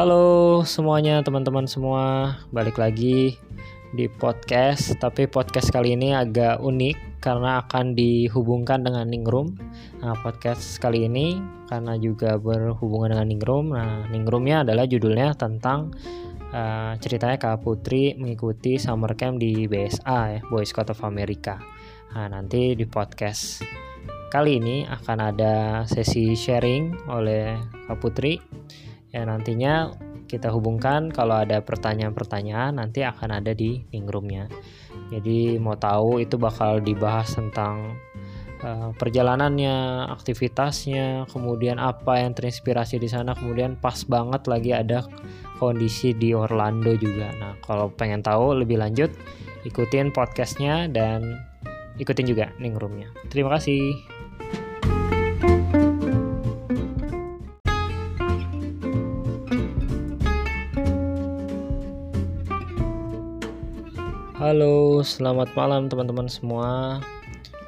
Halo semuanya teman-teman semua, balik lagi di podcast. Tapi podcast kali ini agak unik karena akan dihubungkan dengan Ningrum. Nah, podcast kali ini karena juga berhubungan dengan Ningrum. Nah, Ningrumnya adalah judulnya tentang uh, ceritanya Kak Putri mengikuti summer camp di BSA ya, Boy Scout of America. Nah, nanti di podcast kali ini akan ada sesi sharing oleh Kak Putri ya nantinya kita hubungkan. Kalau ada pertanyaan-pertanyaan nanti akan ada di ningroomnya jadi mau tahu itu bakal dibahas tentang uh, perjalanannya aktivitasnya kemudian apa yang terinspirasi di sana. Kemudian pas banget lagi ada kondisi di Orlando juga. Nah kalau pengen tahu lebih lanjut ikutin podcastnya dan ikutin juga ningroomnya terima kasih Selamat malam teman-teman semua.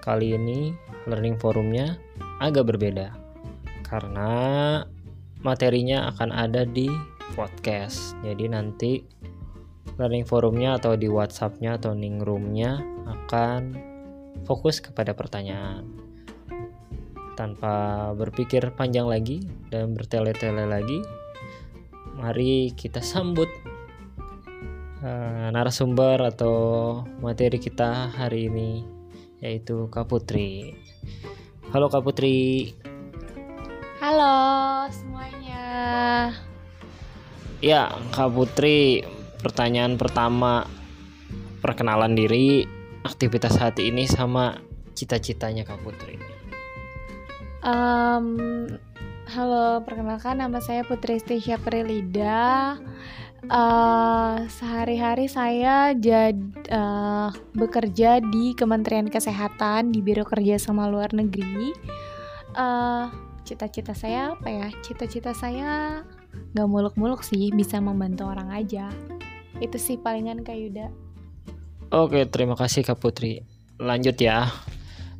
Kali ini learning forumnya agak berbeda karena materinya akan ada di podcast. Jadi nanti learning forumnya atau di WhatsAppnya atau Ningroomnya akan fokus kepada pertanyaan. Tanpa berpikir panjang lagi dan bertele-tele lagi, mari kita sambut uh, narasumber atau materi kita hari ini yaitu Kak Putri. Halo Kak Putri. Halo semuanya. Ya, Kak Putri, pertanyaan pertama perkenalan diri, aktivitas hati ini sama cita-citanya Kak Putri. Um, halo, perkenalkan nama saya Putri Stisha Prilida uh, sehari-hari saya jadi uh, bekerja di Kementerian Kesehatan di Biro Kerja Sama Luar Negeri. Uh, cita-cita saya apa ya? Cita-cita saya nggak muluk-muluk sih, bisa membantu orang aja. Itu sih palingan Kak Yuda. Oke, terima kasih Kak Putri. Lanjut ya.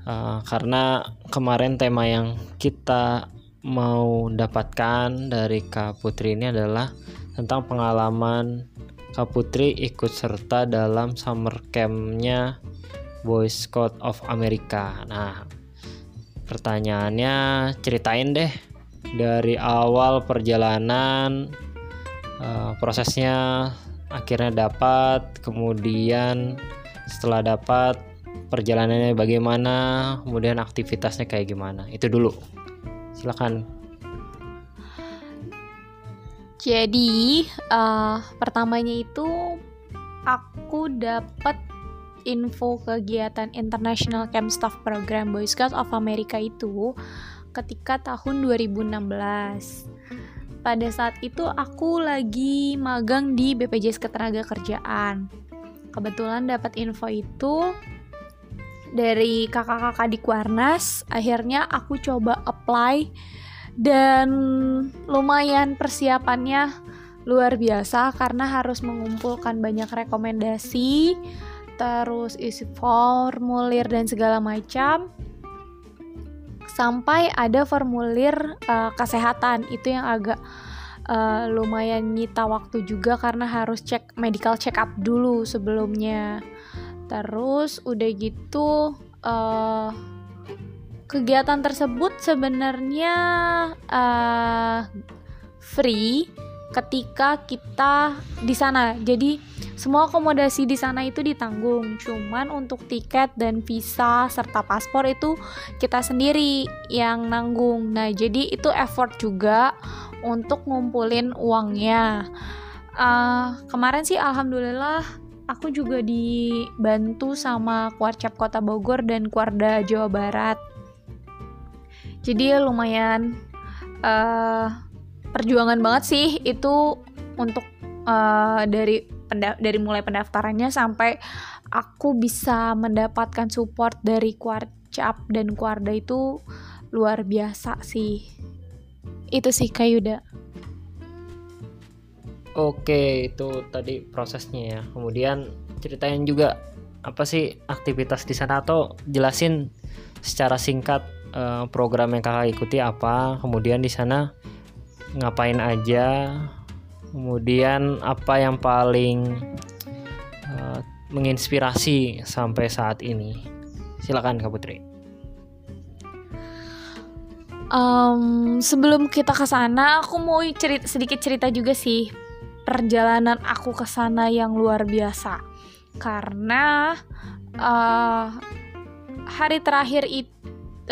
Uh, karena kemarin tema yang kita mau dapatkan dari Kak Putri ini adalah tentang pengalaman Kak Putri ikut serta dalam summer campnya Boy Scout of America. Nah, pertanyaannya ceritain deh dari awal perjalanan uh, prosesnya akhirnya dapat, kemudian setelah dapat perjalanannya bagaimana, kemudian aktivitasnya kayak gimana. Itu dulu. Silakan jadi uh, pertamanya itu aku dapat info kegiatan International Camp Staff Program Boy Scouts of America itu ketika tahun 2016. Pada saat itu aku lagi magang di BPJS Ketenaga Kerjaan. Kebetulan dapat info itu dari kakak-kakak di Kuarnas. Akhirnya aku coba apply dan lumayan persiapannya luar biasa karena harus mengumpulkan banyak rekomendasi terus isi formulir dan segala macam. Sampai ada formulir uh, kesehatan. Itu yang agak uh, lumayan nyita waktu juga karena harus cek medical check up dulu sebelumnya. Terus udah gitu uh, kegiatan tersebut sebenarnya uh, free ketika kita di sana. Jadi semua akomodasi di sana itu ditanggung. Cuman untuk tiket dan visa serta paspor itu kita sendiri yang nanggung. Nah, jadi itu effort juga untuk ngumpulin uangnya. Uh, kemarin sih alhamdulillah aku juga dibantu sama Kuarcap Kota Bogor dan Kuarda Jawa Barat jadi lumayan uh, perjuangan banget sih itu untuk uh, dari dari mulai pendaftarannya sampai aku bisa mendapatkan support dari Kuarcap dan Kuarda itu luar biasa sih. Itu sih Kayuda Oke itu tadi prosesnya ya. Kemudian ceritain juga apa sih aktivitas di sana atau jelasin secara singkat uh, program yang kakak ikuti apa kemudian di sana ngapain aja Kemudian apa yang paling uh, menginspirasi sampai saat ini? Silakan Kak Putri. Um, sebelum kita ke sana, aku mau cerita sedikit cerita juga sih perjalanan aku ke sana yang luar biasa. Karena uh, hari terakhir itu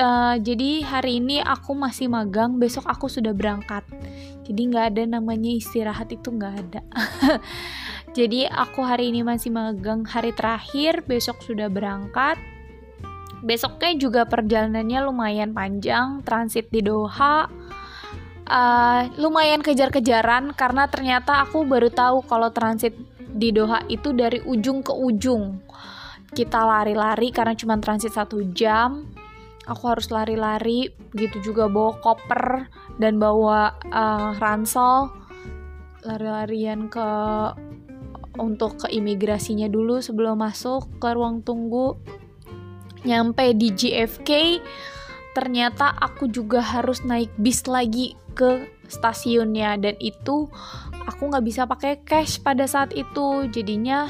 uh, jadi hari ini aku masih magang, besok aku sudah berangkat. Jadi nggak ada namanya istirahat itu nggak ada. Jadi aku hari ini masih magang. Hari terakhir besok sudah berangkat. Besoknya juga perjalanannya lumayan panjang transit di Doha. Uh, lumayan kejar-kejaran karena ternyata aku baru tahu kalau transit di Doha itu dari ujung ke ujung. Kita lari-lari karena cuma transit satu jam aku harus lari-lari begitu juga bawa koper dan bawa uh, ransel lari-larian ke untuk ke imigrasinya dulu sebelum masuk ke ruang tunggu. Nyampe di JFK ternyata aku juga harus naik bis lagi ke stasiunnya dan itu aku nggak bisa pakai cash pada saat itu. Jadinya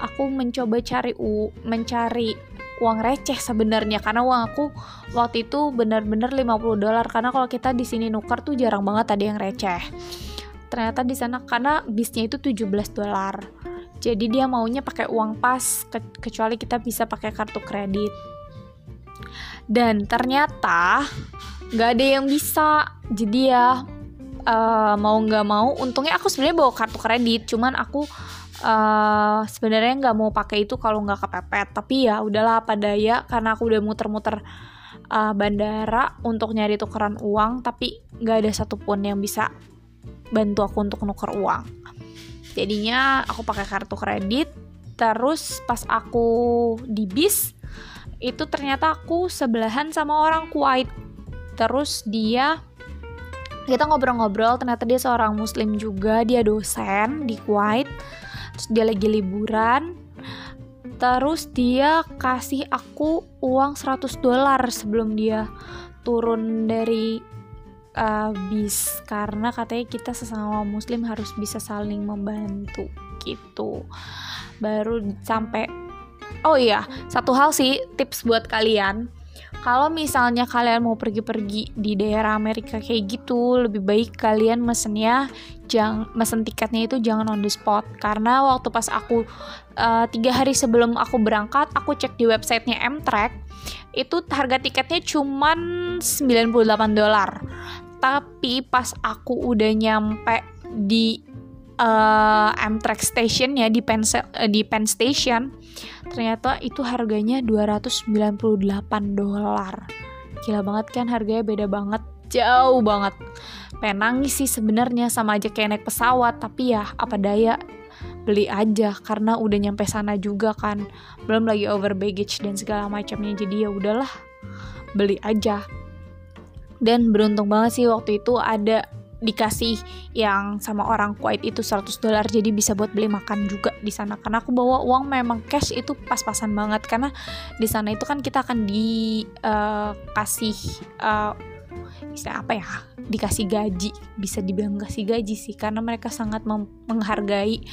aku mencoba cari u mencari uang receh sebenarnya karena uang aku waktu itu benar-benar 50 dolar karena kalau kita di sini nukar tuh jarang banget ada yang receh. Ternyata di sana karena bisnya itu 17 dolar. Jadi dia maunya pakai uang pas ke kecuali kita bisa pakai kartu kredit. Dan ternyata nggak ada yang bisa. Jadi ya uh, mau nggak mau untungnya aku sebenarnya bawa kartu kredit cuman aku uh, sebenarnya nggak mau pakai itu kalau nggak kepepet. Tapi ya udahlah apa daya. Karena aku udah muter-muter uh, bandara untuk nyari tukeran uang tapi nggak ada satupun yang bisa bantu aku untuk nuker uang. Jadinya aku pakai kartu kredit. Terus pas aku di bis itu ternyata aku sebelahan sama orang Kuwait. Terus dia kita ngobrol-ngobrol ternyata dia seorang muslim juga. Dia dosen di Kuwait terus dia lagi liburan. Terus dia kasih aku uang 100 dolar sebelum dia turun dari uh, bis. Karena katanya kita sesama muslim harus bisa saling membantu gitu. Baru sampai oh iya satu hal sih tips buat kalian kalau misalnya kalian mau pergi-pergi di daerah Amerika kayak gitu lebih baik kalian mesennya jangan mesen tiketnya itu jangan on the spot. Karena waktu pas aku uh, tiga hari sebelum aku berangkat aku cek di websitenya Amtrak itu harga tiketnya cuman 98 dolar. Tapi pas aku udah nyampe di uh, Amtrak station ya di Penn, uh, di Penn Station ternyata itu harganya 298 dolar. Gila banget kan harganya beda banget jauh banget. Pengen sih sebenarnya sama aja kayak naik pesawat tapi ya apa daya? Beli aja karena udah nyampe sana juga kan. Belum lagi over baggage dan segala macamnya jadi ya udahlah beli aja. Dan beruntung banget sih waktu itu ada dikasih yang sama orang Kuwait itu 100 dolar jadi bisa buat beli makan juga di sana. Karena aku bawa uang memang cash itu pas-pasan banget. Karena di sana itu kan kita akan dikasih uh, uh, istilah apa ya? Dikasih gaji. Bisa dibilang kasih gaji sih karena mereka sangat menghargai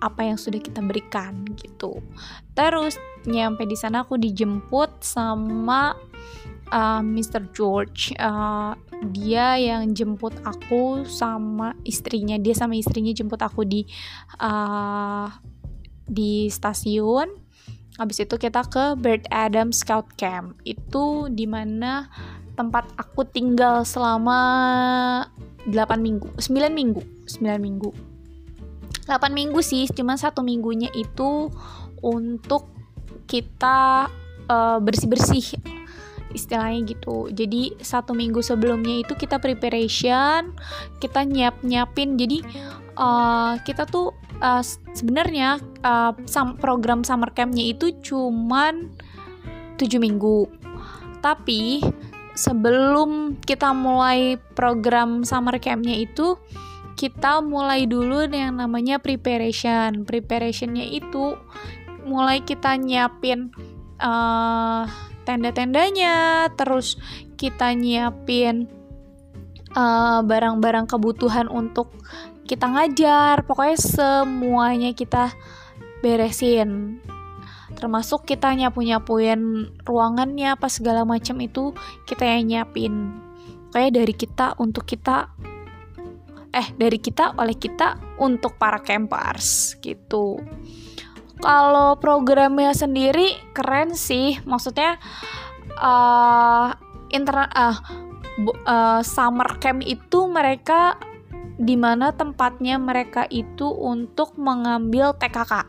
apa yang sudah kita berikan gitu. Terus nyampe di sana aku dijemput sama uh, Mr. George uh, dia yang jemput aku sama istrinya dia sama istrinya jemput aku di uh, di stasiun. Habis itu kita ke Bird Adam Scout Camp. Itu di mana tempat aku tinggal selama 8 minggu 9 minggu 9 minggu. 8 minggu sih cuma satu minggunya itu untuk kita uh, bersih-bersih istilahnya gitu. Jadi satu minggu sebelumnya itu kita preparation kita nyiap nyiapin jadi uh, kita tuh uh, sebenarnya uh, program summer campnya itu cuman tujuh minggu. Tapi sebelum kita mulai program summer campnya itu kita mulai dulu yang namanya preparation. Preparationnya itu mulai kita nyiapin uh, tenda-tendanya, terus kita nyiapin eh, barang-barang kebutuhan untuk kita ngajar. Pokoknya semuanya kita beresin. Termasuk kita nyapu nyapuin ruangannya apa segala macam itu kita yang nyiapin. Kayak dari kita untuk kita eh dari kita oleh kita untuk para campers gitu kalau programnya sendiri keren sih maksudnya uh, internet uh, uh, summer camp itu mereka di mana tempatnya mereka itu untuk mengambil TKK.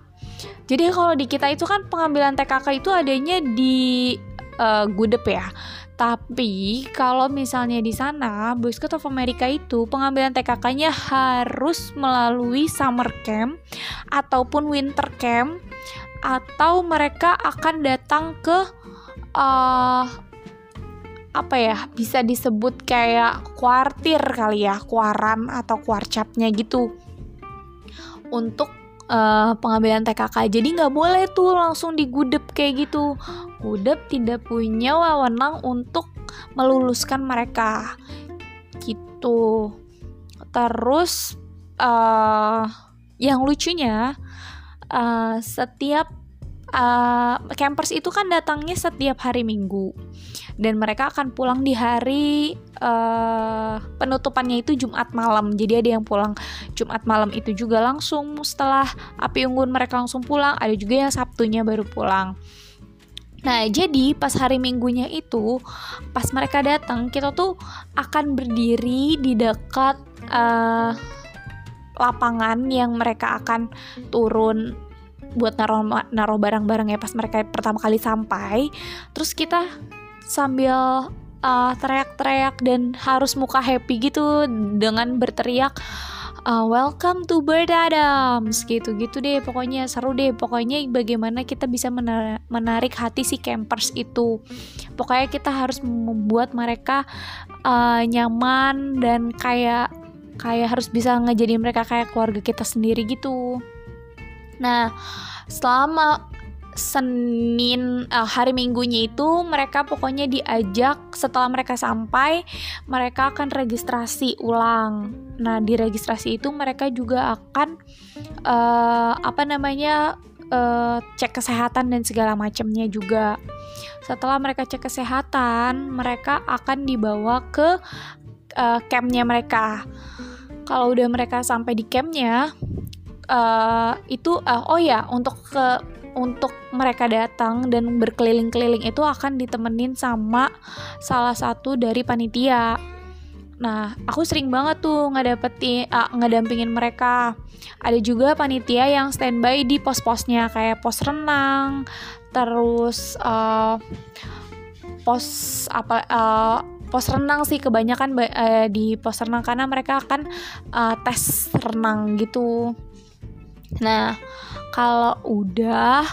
Jadi kalau di kita itu kan pengambilan TKK itu adanya di uh, Gudep ya. Tapi kalau misalnya di sana Boy Scout of America itu pengambilan TKK-nya harus melalui summer camp ataupun winter camp atau mereka akan datang ke uh, apa ya bisa disebut kayak kuartir kali ya kuaran atau kuarcapnya gitu. Untuk uh, pengambilan TKK jadi nggak boleh tuh langsung digudep kayak gitu. Gudep tidak punya wewenang untuk meluluskan mereka. Gitu. Terus uh, yang lucunya uh, setiap uh, campers itu kan datangnya setiap hari Minggu dan mereka akan pulang di hari uh, penutupannya itu Jumat malam. Jadi ada yang pulang Jumat malam itu juga langsung setelah api unggun mereka langsung pulang. Ada juga yang Sabtunya baru pulang. Nah, jadi pas hari Minggunya itu, pas mereka datang, kita tuh akan berdiri di dekat uh, lapangan yang mereka akan turun buat naruh naruh barang-barang ya pas mereka pertama kali sampai terus kita sambil uh, teriak-teriak dan harus muka happy gitu dengan berteriak uh, welcome to Bird Adams. Gitu-gitu deh pokoknya seru deh. Pokoknya bagaimana kita bisa menarik hati si campers itu. Pokoknya kita harus membuat mereka uh, nyaman dan kayak kayak harus bisa ngejadiin mereka kayak keluarga kita sendiri gitu. Nah, selama Senin uh, hari Minggunya itu mereka pokoknya diajak setelah mereka sampai mereka akan registrasi ulang. Nah di registrasi itu mereka juga akan uh, apa namanya uh, cek kesehatan dan segala macamnya juga. Setelah mereka cek kesehatan mereka akan dibawa ke uh, campnya mereka. Kalau udah mereka sampai di campnya uh, itu uh, oh ya untuk ke untuk mereka datang dan berkeliling-keliling itu akan ditemenin sama salah satu dari panitia. Nah, aku sering banget tuh ngedapetin uh, ngedampingin mereka. Ada juga panitia yang standby di pos-posnya kayak pos renang, terus uh, pos apa uh, pos renang sih kebanyakan uh, di pos renang karena mereka akan uh, tes renang gitu. Nah, kalau udah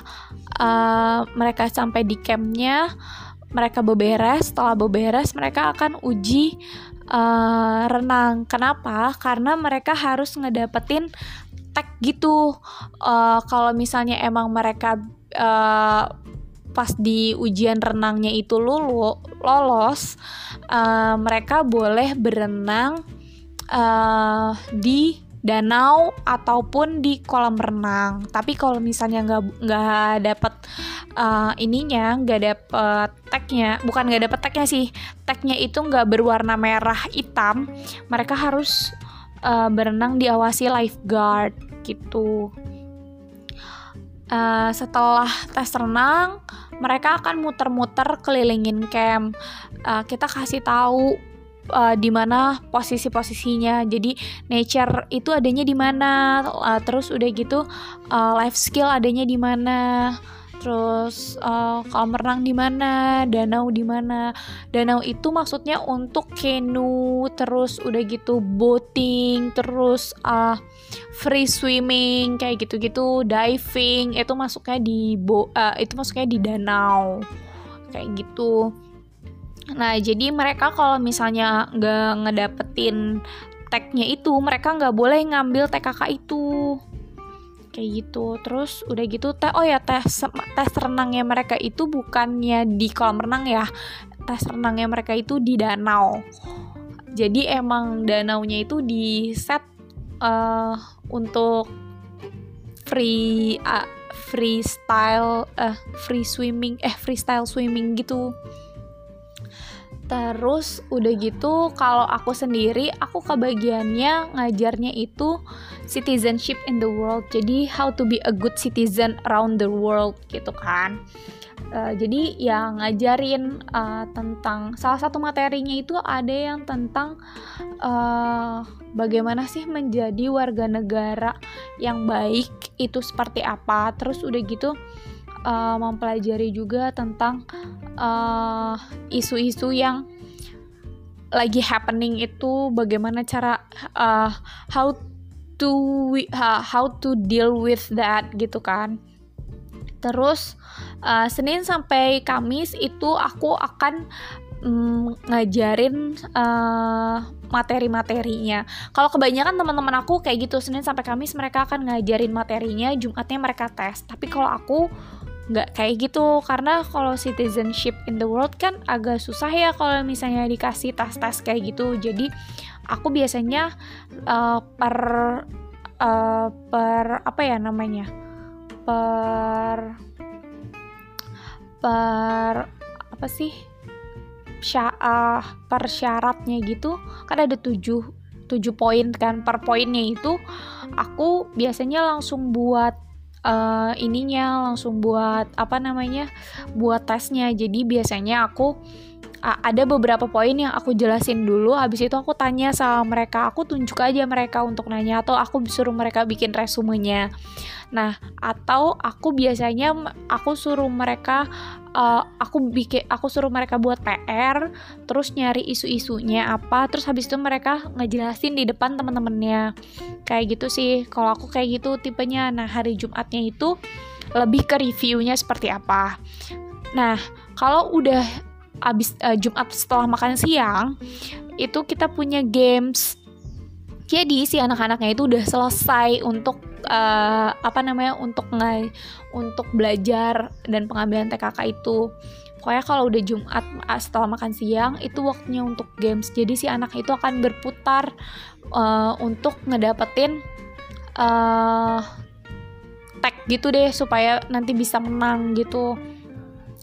uh, mereka sampai di campnya, mereka beberes. Setelah beberes, mereka akan uji uh, renang. Kenapa? Karena mereka harus ngedapetin tag gitu. Uh, kalau misalnya emang mereka uh, pas di ujian renangnya itu lulu lolos, uh, mereka boleh berenang uh, di danau ataupun di kolam renang. Tapi kalau misalnya nggak nggak dapet uh, ininya, nggak dapet tagnya, bukan nggak dapet tagnya sih, tagnya itu nggak berwarna merah hitam, mereka harus uh, berenang diawasi lifeguard gitu. Uh, setelah tes renang, mereka akan muter-muter kelilingin camp. Uh, kita kasih tahu uh, di mana posisi-posisinya. Jadi nature itu adanya di mana, uh, terus udah gitu uh, life skill adanya di mana. Terus uh, kolam renang di mana, danau di mana. Danau itu maksudnya untuk canoe, terus udah gitu boating, terus uh, free swimming kayak gitu-gitu, diving itu masuknya di bo uh, itu masuknya di danau kayak gitu. Nah, jadi mereka kalau misalnya nggak ngedapetin tagnya itu, mereka nggak boleh ngambil TKK itu. Kayak gitu. Terus udah gitu teh oh ya tes tes renangnya mereka itu bukannya di kolam renang ya. Tes renangnya mereka itu di danau. Jadi emang danaunya itu di set uh, untuk free uh, freestyle uh, free swimming eh freestyle swimming gitu Terus udah gitu kalau aku sendiri aku kebagiannya ngajarnya itu citizenship in the world. Jadi how to be a good citizen around the world gitu kan. Uh, jadi ya ngajarin uh, tentang salah satu materinya itu ada yang tentang uh, bagaimana sih menjadi warga negara yang baik itu seperti apa. Terus udah gitu uh, mempelajari juga tentang uh, isu-isu yang lagi happening itu bagaimana cara uh, how to uh, how to deal with that gitu kan terus uh, Senin sampai Kamis itu aku akan mm, ngajarin uh, materi-materinya. Kalau kebanyakan teman-teman aku kayak gitu Senin sampai Kamis mereka akan ngajarin materinya, Jumatnya mereka tes. Tapi kalau aku nggak kayak gitu. Karena kalau citizenship in the world kan agak susah ya kalau misalnya dikasih tas-tas kayak gitu. Jadi aku biasanya uh, per uh, per apa ya namanya? Per per apa sih? Sya, uh, per syaratnya gitu kan ada tujuh tujuh poin kan. Per poinnya itu aku biasanya langsung buat uh, ininya langsung buat apa namanya buat tesnya. Jadi biasanya aku ada beberapa poin yang aku jelasin dulu. Habis itu aku tanya sama mereka. Aku tunjuk aja mereka untuk nanya atau aku suruh mereka bikin resumenya. Nah atau aku biasanya aku suruh mereka uh, aku bikin aku suruh mereka buat PR terus nyari isu-isunya apa terus habis itu mereka ngejelasin di depan teman-temannya. Kayak gitu sih. Kalau aku kayak gitu tipenya. Nah hari Jumatnya itu lebih ke reviewnya seperti apa. Nah kalau udah abis uh, Jumat setelah makan siang itu kita punya games jadi si anak-anaknya itu udah selesai untuk uh, apa namanya untuk ngai untuk belajar dan pengambilan TKK itu. Pokoknya kalau udah Jumat setelah makan siang itu waktunya untuk games. Jadi si anak itu akan berputar uh, untuk ngedapetin uh, tag gitu deh supaya nanti bisa menang gitu.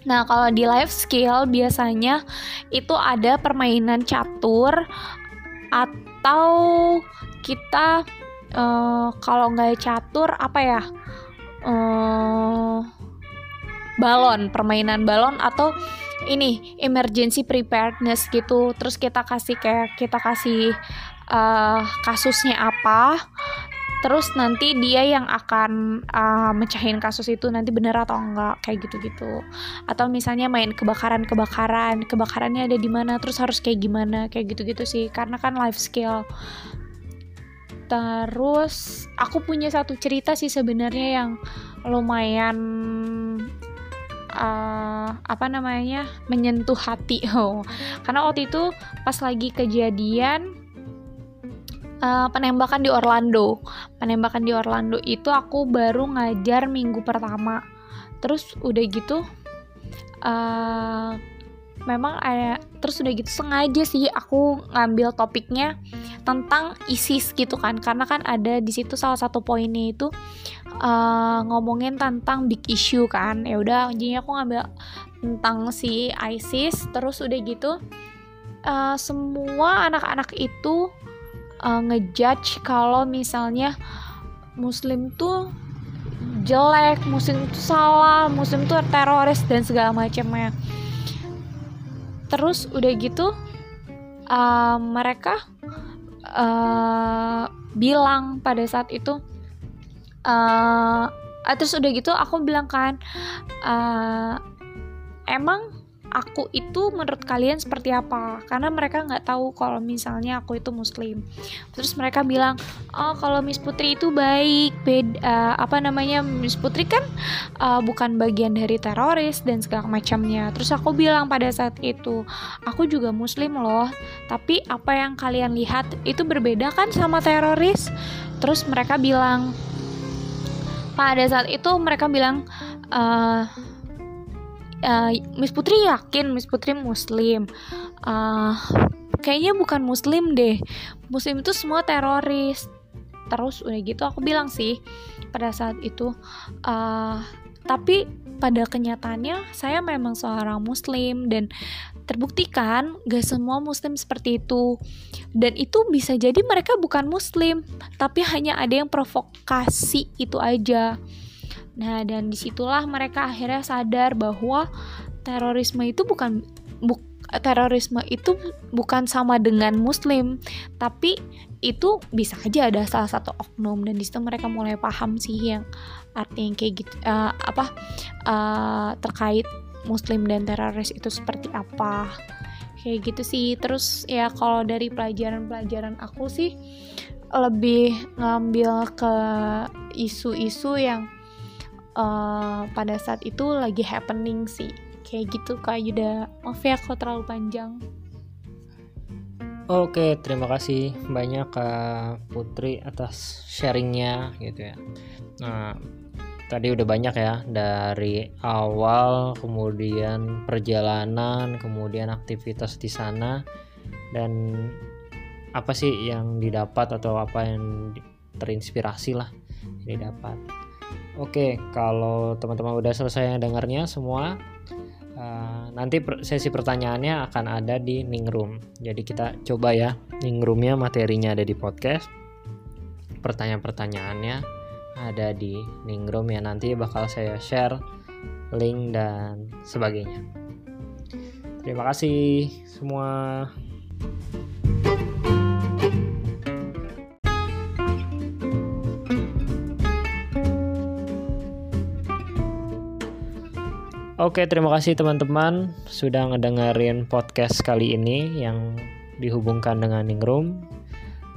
Nah, kalau di life skill biasanya itu ada permainan catur kita uh, kalau nggak catur apa ya? Uh, balon, permainan balon atau ini emergency preparedness gitu. Terus kita kasih kayak kita kasih uh, kasusnya apa terus nanti dia yang akan uh, mecahin kasus itu nanti bener atau enggak kayak gitu-gitu. Atau misalnya main kebakaran-kebakaran kebakarannya ada di mana terus harus kayak gimana kayak gitu-gitu sih. Karena kan life skill. Terus aku punya satu cerita sih sebenarnya yang lumayan uh, apa namanya menyentuh hati. Oh karena waktu itu pas lagi kejadian uh, penembakan di Orlando. Penembakan di Orlando itu aku baru ngajar minggu pertama. Terus udah gitu uh, memang ada terus udah gitu sengaja sih aku ngambil topiknya tentang ISIS gitu kan karena kan ada di situ salah satu poinnya itu uh, ngomongin tentang big issue kan ya udah jadi aku ngambil tentang si ISIS terus udah gitu uh, semua anak-anak itu uh, ngejudge kalau misalnya muslim tuh jelek, muslim tuh salah, muslim tuh teroris dan segala macamnya. Terus udah gitu uh, mereka uh, bilang pada saat itu uh, terus udah gitu aku bilang kan uh, emang aku itu menurut kalian seperti apa? Karena mereka nggak tahu kalau misalnya aku itu muslim. Terus mereka bilang oh kalau Miss Putri itu baik beda uh, apa namanya Miss Putri kan uh, bukan bagian dari teroris dan segala macamnya. Terus aku bilang pada saat itu aku juga muslim loh tapi apa yang kalian lihat itu berbeda kan sama teroris? Terus mereka bilang pada saat itu mereka bilang uh, uh, Miss Putri yakin Miss Putri Muslim. Uh, kayaknya bukan Muslim deh. Muslim itu semua teroris. Terus udah gitu aku bilang sih pada saat itu uh, tapi pada kenyataannya saya memang seorang muslim dan terbuktikan gak semua muslim seperti itu. Dan itu bisa jadi mereka bukan muslim tapi hanya ada yang provokasi itu aja nah dan di situlah mereka akhirnya sadar bahwa terorisme itu bukan bu, terorisme itu bukan sama dengan muslim tapi itu bisa aja ada salah satu oknum dan di situ mereka mulai paham sih yang artinya kayak gitu uh, apa uh, terkait muslim dan teroris itu seperti apa. Kayak gitu sih. Terus ya kalau dari pelajaran-pelajaran aku sih lebih ngambil ke isu-isu yang uh, pada saat itu lagi happening sih. Kayak gitu kak Yuda. Maaf ya kalau terlalu panjang. Oke, terima kasih banyak Kak Putri atas sharingnya gitu ya. Nah, tadi udah banyak ya dari awal kemudian perjalanan kemudian aktivitas di sana dan apa sih yang didapat atau apa yang terinspirasi lah didapat oke kalau teman-teman udah selesai dengarnya semua uh, nanti sesi pertanyaannya akan ada di Ningrum jadi kita coba ya Ningrumnya materinya ada di podcast pertanyaan-pertanyaannya ada di Ningrum ya nanti bakal saya share link dan sebagainya. Terima kasih semua. Oke, terima kasih teman-teman sudah ngedengerin podcast kali ini yang dihubungkan dengan Ningrum.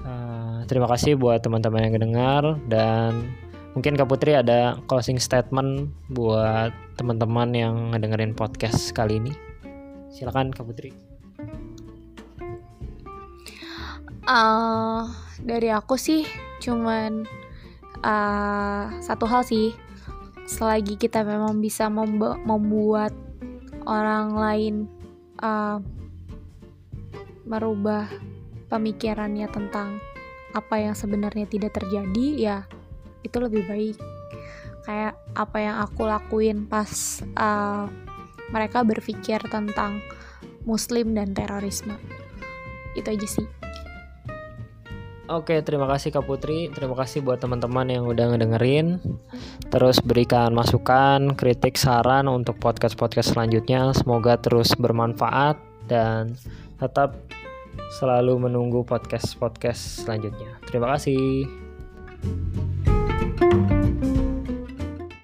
Uh, terima kasih buat teman-teman yang mendengar dan Mungkin Kak Putri ada closing statement buat teman-teman yang ngedengerin podcast kali ini. Silakan Kak Putri. Uh, dari aku sih cuman uh, satu hal sih. Selagi kita memang bisa membuat orang lain uh, merubah pemikirannya tentang apa yang sebenarnya tidak terjadi ya itu lebih baik. Kayak apa yang aku lakuin pas uh, mereka berpikir tentang muslim dan terorisme. Itu aja sih Oke, terima kasih Kak Putri. Terima kasih buat teman-teman yang udah ngedengerin. Terus berikan masukan, kritik, saran untuk podcast-podcast selanjutnya. Semoga terus bermanfaat dan tetap selalu menunggu podcast-podcast selanjutnya. Terima kasih.